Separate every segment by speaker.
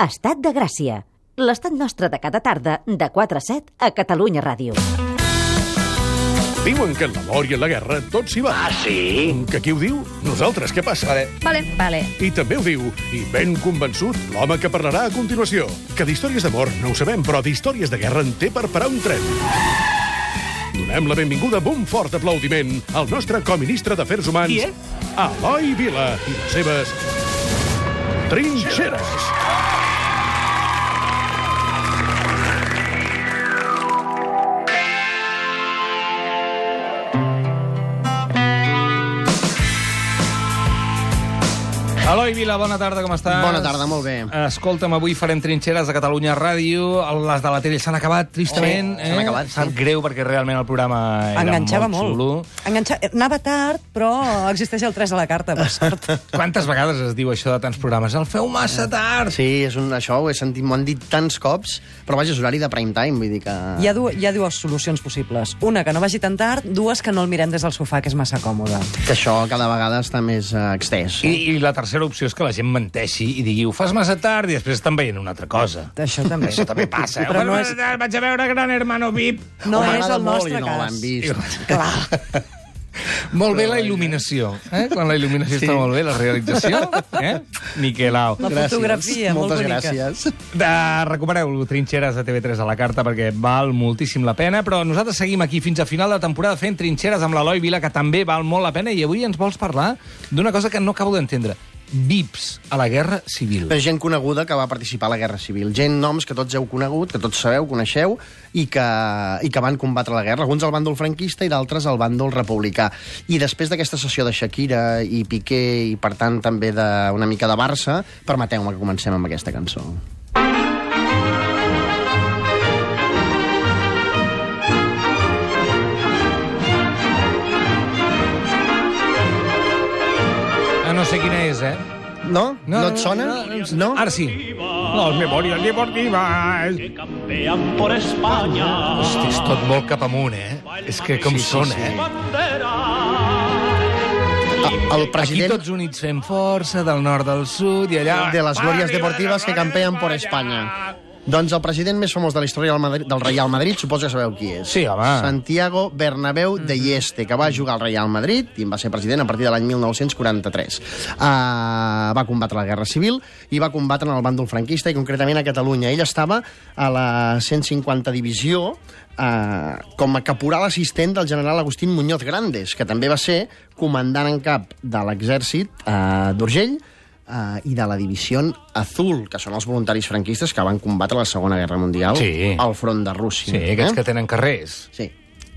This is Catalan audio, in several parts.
Speaker 1: Estat de Gràcia. L'estat nostre de cada tarda, de 4 a 7, a Catalunya Ràdio.
Speaker 2: Diuen que en l'amor i en la guerra tot s'hi va.
Speaker 3: Ah, sí?
Speaker 2: Que qui ho diu? Nosaltres, què passa? Vale.
Speaker 4: Vale, vale.
Speaker 2: I també ho diu, i ben convençut, l'home que parlarà a continuació. Que d'històries d'amor no ho sabem, però d'històries de guerra en té per parar un tren. Donem la benvinguda amb un fort aplaudiment al nostre coministre d'Afers Humans,
Speaker 3: Qui és?
Speaker 2: Eloi Vila, i les seves trinxeres.
Speaker 5: Eloi Vila, bona tarda, com estàs?
Speaker 6: Bona tarda, molt bé.
Speaker 5: Escolta'm, avui farem trinxeres a Catalunya Ràdio. Les de la tele s'han acabat, tristament.
Speaker 6: Sí, s'han acabat, sí.
Speaker 5: Sap greu, perquè realment el programa era
Speaker 7: Enganxava
Speaker 5: molt,
Speaker 7: molt.
Speaker 5: xulo.
Speaker 7: Enganxa... Anava tard, però existeix el 3 a la carta, per sort.
Speaker 5: Quantes vegades es diu això de tants programes? El feu massa tard!
Speaker 6: Sí, és un, això ho he sentit, m'ho han dit tants cops, però vaja, és horari de prime time, vull dir que...
Speaker 7: Hi ha, du hi ha dues solucions possibles. Una, que no vagi tan tard, dues, que no el mirem des del sofà, que és massa còmode.
Speaker 6: que això cada vegada està més uh, extès.
Speaker 5: I, I la tercera opció és que la gent menteixi i digui ho fas massa tard i després estan veient una altra cosa.
Speaker 7: Això també.
Speaker 5: Això també passa.
Speaker 7: Però no és,
Speaker 5: Vaig a veure Gran Hermano VIP.
Speaker 7: no és el nostre
Speaker 6: no
Speaker 7: cas.
Speaker 6: vist.
Speaker 7: Clar.
Speaker 5: Molt bé la il·luminació. Eh? Quan la il·luminació sí. està molt bé, la realització. Eh? Niquelau.
Speaker 7: La fotografia, molt
Speaker 6: Moltes
Speaker 7: bonica.
Speaker 6: gràcies.
Speaker 5: De, recupereu Trinxeres de TV3 a la carta perquè val moltíssim la pena, però nosaltres seguim aquí fins a final de temporada fent trinxeres amb l'Eloi Vila, que també val molt la pena, i avui ens vols parlar d'una cosa que no acabo d'entendre. VIPs a la Guerra Civil.
Speaker 6: És gent coneguda que va participar a la Guerra Civil. Gent, noms que tots heu conegut, que tots sabeu, coneixeu, i que, i que van combatre la guerra. Alguns al bàndol franquista i d'altres al bàndol republicà. I després d'aquesta sessió de Shakira i Piqué, i per tant també d'una mica de Barça, permeteu-me que comencem amb aquesta cançó.
Speaker 5: Sé quina és, eh?
Speaker 6: No? No, no et sona? No?
Speaker 5: Ara sí. Les memòries deportives.
Speaker 3: Campean por España.
Speaker 5: Hosti, és tot molt cap amunt, eh? És que com
Speaker 6: Sí, sí,
Speaker 5: són,
Speaker 6: sí.
Speaker 5: eh?
Speaker 3: Bandera.
Speaker 6: El
Speaker 5: Aquí
Speaker 6: president
Speaker 5: tots units fem força, del nord al sud, i allà...
Speaker 6: de les glòries deportives que campean por España. Doncs el president més famós de la història del, Madrid, del Real Madrid, suposo que sabeu qui és.
Speaker 5: Sí, home.
Speaker 6: Santiago Bernabéu de Ieste, que va jugar al Real Madrid i en va ser president a partir de l'any 1943. Uh, va combatre la Guerra Civil i va combatre en el bàndol franquista i concretament a Catalunya. Ell estava a la 150 divisió uh, com a caporal assistent del general Agustín Muñoz Grandes, que també va ser comandant en cap de l'exèrcit uh, d'Urgell uh, i de la divisió Azul, que són els voluntaris franquistes que van combatre la Segona Guerra Mundial
Speaker 5: Sí.
Speaker 6: al front de Rússia.
Speaker 5: Sí, aquests que tenen carrers.
Speaker 6: Sí,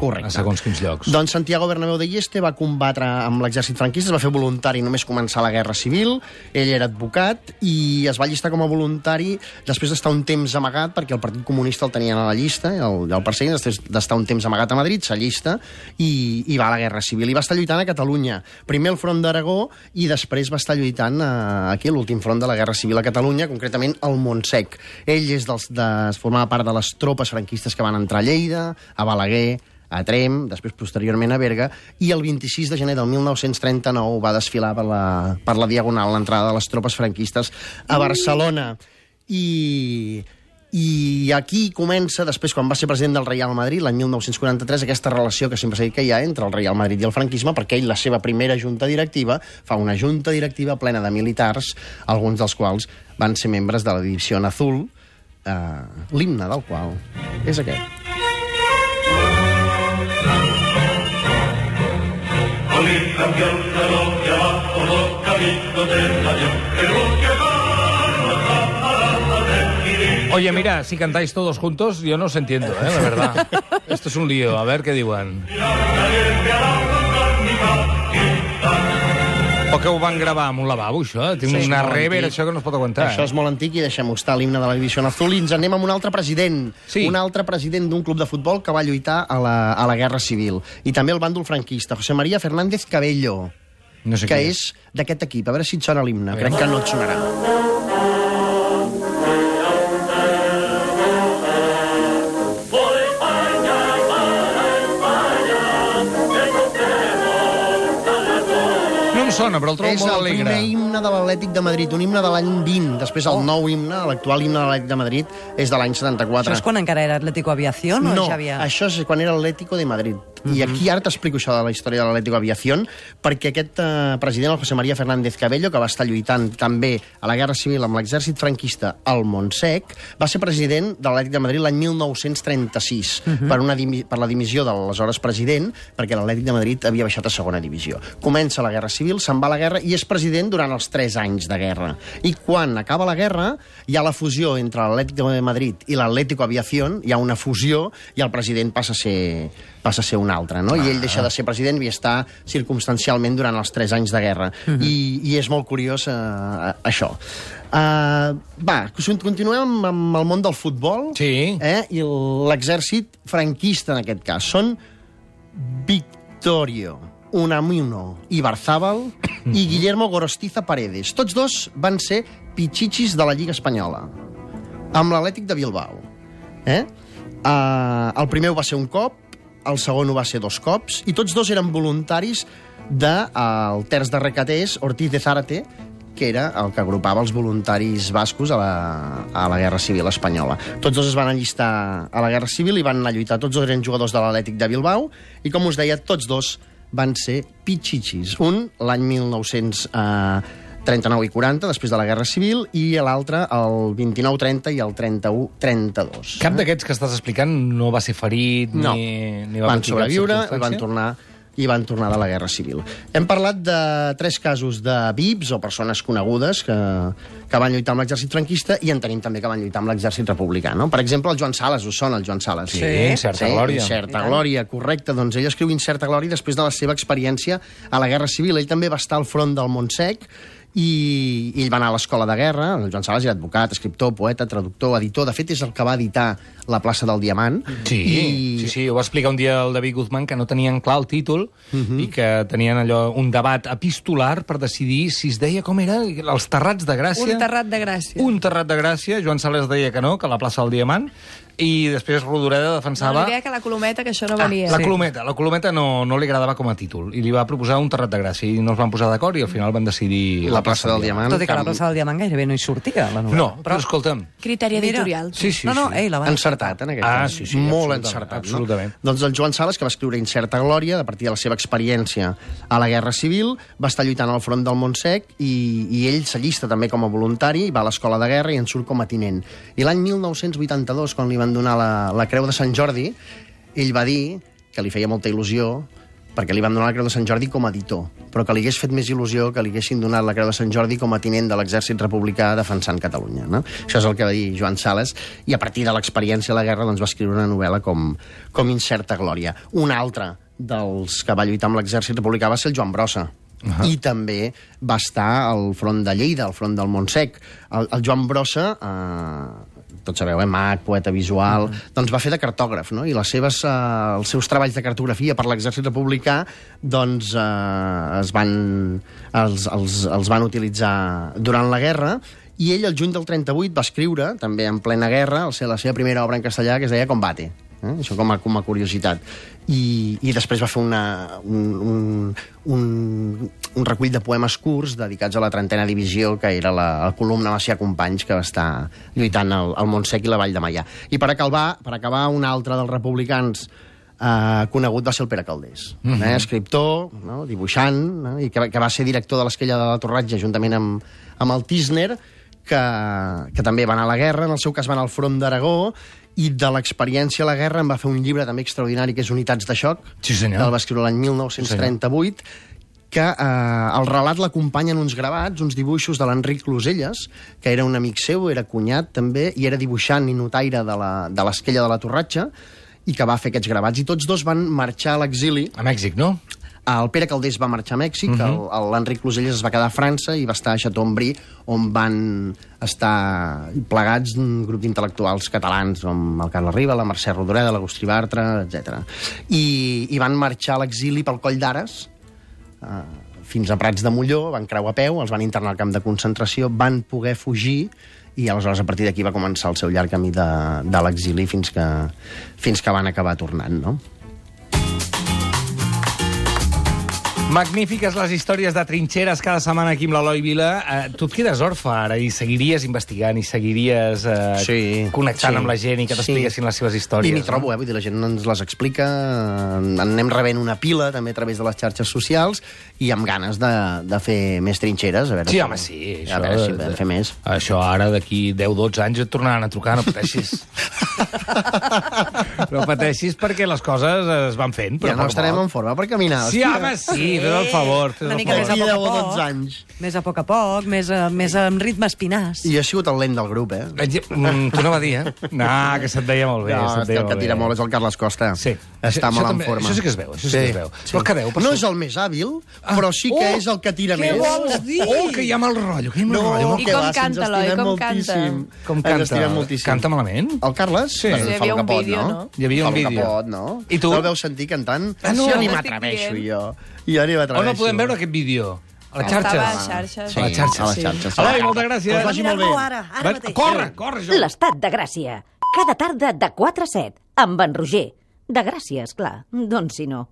Speaker 6: correcte.
Speaker 5: A segons quins llocs.
Speaker 6: Doncs Santiago Bernabéu de Ieste va combatre amb l'exèrcit franquista, es va fer voluntari només començar la Guerra Civil, ell era advocat i es va llistar com a voluntari després d'estar un temps amagat, perquè el Partit Comunista el tenien a la llista, el, el perseguien, després d'estar un temps amagat a Madrid, s'allista i, i va a la Guerra Civil. I va estar lluitant a Catalunya, primer al front d'Aragó i després va estar lluitant a, aquí a l'últim front de la Guerra Civil a Catalunya, concretament al Montsec. Ell és dels, de, formava part de les tropes franquistes que van entrar a Lleida, a Balaguer, a Trem, després posteriorment a Berga, i el 26 de gener del 1939 va desfilar per la, per la Diagonal l'entrada de les tropes franquistes a Barcelona. I, i aquí comença, després, quan va ser president del Real Madrid, l'any 1943, aquesta relació que sempre s'ha dit que hi ha entre el Real Madrid i el franquisme, perquè ell, la seva primera junta directiva, fa una junta directiva plena de militars, alguns dels quals van ser membres de la divisió Azul, eh, l'himne del qual és aquest.
Speaker 5: Oye, mira, si cantáis todos juntos, yo no os entiendo, ¿eh? La verdad. Esto es un lío. A ver qué diuen. O que ho van gravar amb un lavabo, això? Tinc
Speaker 6: és
Speaker 5: una rever,
Speaker 6: antic.
Speaker 5: això que no es pot aguantar.
Speaker 6: Això és molt antic i deixem-ho estar, l'himne de la divisió azul. I ens anem amb un altre president.
Speaker 5: Sí.
Speaker 6: Un altre president d'un club de futbol que va lluitar a la, a la Guerra Civil. I també el bàndol franquista, José María Fernández Cabello,
Speaker 5: No sé
Speaker 6: que
Speaker 5: qui
Speaker 6: és d'aquest equip. A veure si et sona l'himne. Crec que no et sonarà.
Speaker 5: Sona, però el trobo
Speaker 6: és
Speaker 5: molt
Speaker 6: el
Speaker 5: alegre.
Speaker 6: primer himne de l'Atlètic de Madrid, un himne de l'any 20. Després el nou himne, l'actual himne de l'Atlètic de Madrid, és de l'any 74.
Speaker 7: Això és quan encara era Atlético Aviación o
Speaker 6: no,
Speaker 7: ja havia...
Speaker 6: això és quan era l'Atlético de Madrid. I
Speaker 7: Mhm.
Speaker 6: aquí ara t'explico això de la història de l'Atlético Aviación, perquè aquest eh, president, el José María Fernández Cabello, que va estar lluitant també a la Guerra Civil amb l'exèrcit franquista al Montsec, va ser president de l'Atlètic de Madrid l'any 1936
Speaker 7: Mhm.
Speaker 6: per, una per la dimissió de l'aleshores president, perquè l'Atlètic de Madrid havia baixat a segona divisió. Comença la Guerra Civil, se'n va a la guerra i és president durant els 3 anys de guerra. I quan acaba la guerra, hi ha la fusió entre l'Atlètic de Madrid i l'Atlético Aviación, hi ha una fusió i el president passa a ser passa a ser un altre, no? I ell deixa de ser president i està circumstancialment durant els 3 anys de guerra. I, I és molt curiós eh, això. Uh, va, continuem amb, amb el món del futbol
Speaker 5: Sí.
Speaker 6: eh? i l'exèrcit franquista en aquest cas. Són Victorio, Unamuno i Barzábal i Guillermo Gorostiza Paredes. Tots dos van ser pitxichis de la Lliga Espanyola, amb l'Atlètic de Bilbao. Eh? Uh, el primer va ser un cop, el segon ho va ser dos cops, i tots dos eren voluntaris del de, uh, terç de recatés Ortiz de Zárate, que era el que agrupava els voluntaris bascos a la, a la Guerra Civil Espanyola. Tots dos es van allistar a la Guerra Civil i van anar a lluitar. Tots dos eren jugadors de l'Atlètic de Bilbao i, com us deia, tots dos van ser pitxichis. Un l'any 1939 i 40, després de la Guerra Civil, i l'altre el 29-30 i el 31-32.
Speaker 5: Cap d'aquests que estàs explicant no va ser ferit
Speaker 6: No.
Speaker 5: ni, ni va
Speaker 6: van sobreviure i van tornar i van tornar de la Guerra Civil. Hem parlat de tres casos de VIPs o persones conegudes que, que van lluitar amb l'exèrcit franquista i en tenim també que van lluitar amb l'exèrcit republicà. No? Per exemple, el Joan Sales, us sona el Joan Sales?
Speaker 5: Sí, Incerta Glòria.
Speaker 6: Incerta Glòria, correcte. Doncs ell escriu Incerta Glòria després de la seva experiència a la Guerra Civil. Ell també va estar al front del Montsec i, i ell va anar a l'escola de guerra, el Joan Sales era advocat, escriptor, poeta, traductor, editor, de fet és el que va editar La plaça del Diamant.
Speaker 5: Sí,
Speaker 6: I...
Speaker 5: sí, sí, ho va explicar un dia el David Guzmán, que no tenien clar el títol
Speaker 6: Mhm.
Speaker 5: i que tenien allò un debat epistolar per decidir si es deia com era els terrats de Gràcia.
Speaker 4: Un terrat de gràcia.
Speaker 5: Un terrat de Gràcia, Joan Sales deia que no, que la plaça del Diamant, i després Rodoreda
Speaker 4: No,
Speaker 5: defensava...
Speaker 4: li deia que la colometa, que això no
Speaker 5: Ah,
Speaker 4: valia.
Speaker 5: la Colometa. La Colometa no, no li agradava com a títol i li va proposar un terrat de Gràcia i no es van posar d'acord i al final van decidir
Speaker 6: La plaça del Diamant.
Speaker 7: Tot i que la plaça del Diamant gairebé no hi sortia, la novel·la.
Speaker 5: No, però escolta'm,
Speaker 4: Criteri
Speaker 7: Mira.
Speaker 4: editorial.
Speaker 5: sí, sí,
Speaker 7: no, no,
Speaker 5: sí.
Speaker 7: ei, la van
Speaker 6: encertat, en aquest
Speaker 5: Ah,
Speaker 6: cas.
Speaker 5: sí, sí,
Speaker 6: Molt
Speaker 5: absolutament,
Speaker 6: encertat,
Speaker 5: absolutament.
Speaker 6: no? Doncs el Joan Sales, que va escriure Incerta Glòria, a partir de la seva experiència a la Guerra Civil, va estar lluitant al front del Montsec i, i ell s'allista també com a voluntari, va a l'escola de guerra i en surt com a tinent. I l'any 1982, quan li van donar la, la Creu de Sant Jordi, ell va dir que li feia molta il·lusió perquè li van donar la Creu de Sant Jordi com a editor, però que li hagués fet més il·lusió que li haguessin donat la Creu de Sant Jordi com a tinent de l'exèrcit republicà defensant Catalunya. No? Això és el que va dir Joan Sales, i a partir de l'experiència a la guerra doncs, va escriure una novel·la com, com Incerta Glòria. Un altre dels que va lluitar amb l'exèrcit republicà va ser el Joan Brossa, Uh -huh. i també va estar al front de Lleida, al front del Montsec. El, el Joan Brossa, eh, tots sabeu, eh, mag, poeta visual, doncs va fer de cartògraf, no? I les seves, eh, els seus treballs de cartografia per l'exèrcit republicà doncs eh, es van, els, els, els van utilitzar durant la guerra i ell, el juny del 38, va escriure, també en plena guerra, la seva primera obra en castellà, que es deia Combate. Eh? Això com a, com a curiositat. I, I després va fer una, un, un, un, un recull de poemes curts dedicats a la trentena divisió, que era la, la columna Macià Companys, que va estar lluitant al, al Montsec i la Vall de Maià. I per acabar, per acabar un altre dels republicans eh, conegut va ser el Pere Caldés, mm -hmm. eh, escriptor, no? dibuixant, no? i que, que va ser director de l'Esquella de la Torratja juntament amb, amb el Tisner, que, que també va anar a la guerra, en el seu cas va anar al front d'Aragó, i de l'experiència a la guerra en va fer un llibre també extraordinari que és Unitats de xoc,
Speaker 5: Sí, senyor.
Speaker 6: que el va escriure l'any 1938, que eh, el relat l'acompanyen uns gravats, uns dibuixos de l'Enric Closelles, que era un amic seu, era cunyat també, i era dibuixant i notaire de la- de l'Esquella de la Torratxa, i que va fer aquests gravats. I tots dos van marxar a l'exili
Speaker 5: A Mèxic, no?
Speaker 6: El Pere Caldés va marxar a Mèxic, uh -huh. l'Enric Closelles es va quedar a França i va estar a Chateaubriand, on van estar plegats un grup d'intel·lectuals catalans, com el Carles Riba, la Mercè Rodoreda, l'Agustí Bartra, etc. I, I van marxar a l'exili pel Coll d'Ares, eh, fins a Prats de Molló, van creuar a peu, els van internar al camp de concentració, van poder fugir i aleshores a partir d'aquí va començar el seu llarg camí de, de l'exili fins que, fins que van acabar tornant, no?
Speaker 5: Magnífiques les històries de trinxeres cada setmana aquí amb l'Eloi Vila. Eh, tu et quedes orfe ara i seguiries investigant i seguiries eh,
Speaker 6: Sí,
Speaker 5: connectant
Speaker 6: sí.
Speaker 5: amb la gent i que
Speaker 6: Sí.
Speaker 5: t'expliquessin les seves històries.
Speaker 6: I m'hi trobo, eh? Vull dir, la gent ens les explica, en anem rebent una pila també a través de les xarxes socials i amb ganes de, de fer més trinxeres. A veure
Speaker 5: Sí,
Speaker 6: si-
Speaker 5: home, sí.
Speaker 6: A veure si podem fer més.
Speaker 5: Això ara, d'aquí 10-12 anys, et tornaran a trucar, no pateixis. no pateixis perquè les coses es van fent. Però
Speaker 6: Ja no estarem en forma per caminar.
Speaker 5: Sí,
Speaker 6: hòstia.
Speaker 5: home, sí, fes el favor. Fes
Speaker 7: Una mica més a poc a
Speaker 6: 10 o
Speaker 7: poc.
Speaker 6: 12 anys.
Speaker 7: Més a poc a poc, més, a, més amb ritme espinàs.
Speaker 6: I jo he sigut el lent del grup, eh?
Speaker 5: Eh, Mm, tu no va dir, eh? No, que se't deia molt bé.
Speaker 6: No,
Speaker 5: se't deia
Speaker 6: el que tira
Speaker 5: bé.
Speaker 6: molt és el Carles Costa.
Speaker 5: Sí.
Speaker 6: Està
Speaker 5: Això-
Speaker 6: molt
Speaker 5: això
Speaker 6: en
Speaker 5: també-
Speaker 6: forma.
Speaker 5: això sí que es veu, això sí que es veu. Però què veu, per
Speaker 6: No és el més hàbil, però sí que
Speaker 5: Oh,
Speaker 6: és el que tira
Speaker 5: Què
Speaker 6: més.
Speaker 5: vols dir? Oh, que hi ha mal rotllo, que hi ha mal rotllo.
Speaker 6: No,
Speaker 4: I
Speaker 6: que
Speaker 4: com
Speaker 6: si
Speaker 4: canta, Eloi, com canta?
Speaker 6: moltíssim.
Speaker 5: Com
Speaker 6: Ens
Speaker 5: canta?
Speaker 6: moltíssim.
Speaker 5: Canta malament?
Speaker 6: El Carles?
Speaker 5: Sí.
Speaker 4: Sí, hi havia un
Speaker 6: que
Speaker 4: vídeo,
Speaker 6: no?
Speaker 5: Hi havia un
Speaker 6: que
Speaker 5: vídeo.
Speaker 6: no?
Speaker 5: I tu?
Speaker 6: No el veus sentir cantant?
Speaker 4: Ah, no,
Speaker 6: jo ni m'atreveixo, jo. Jo ni m'atreveixo.
Speaker 5: On el podem veure, aquest vídeo? A les
Speaker 4: Estava a
Speaker 5: xarxes?
Speaker 4: xarxes.
Speaker 6: Sí,
Speaker 5: A les xarxes.
Speaker 6: a les
Speaker 4: Sí.
Speaker 6: xarxes.
Speaker 5: Eloi, moltes gràcies.
Speaker 6: Pues vagi molt bé.
Speaker 7: Ara, ara
Speaker 5: Va,
Speaker 7: mateix.
Speaker 5: Corre, corre, jo.
Speaker 1: L'estat de Gràcia. Cada tarda de 4 a 7, amb en Roger. De Gràcia, és clar. Doncs si no.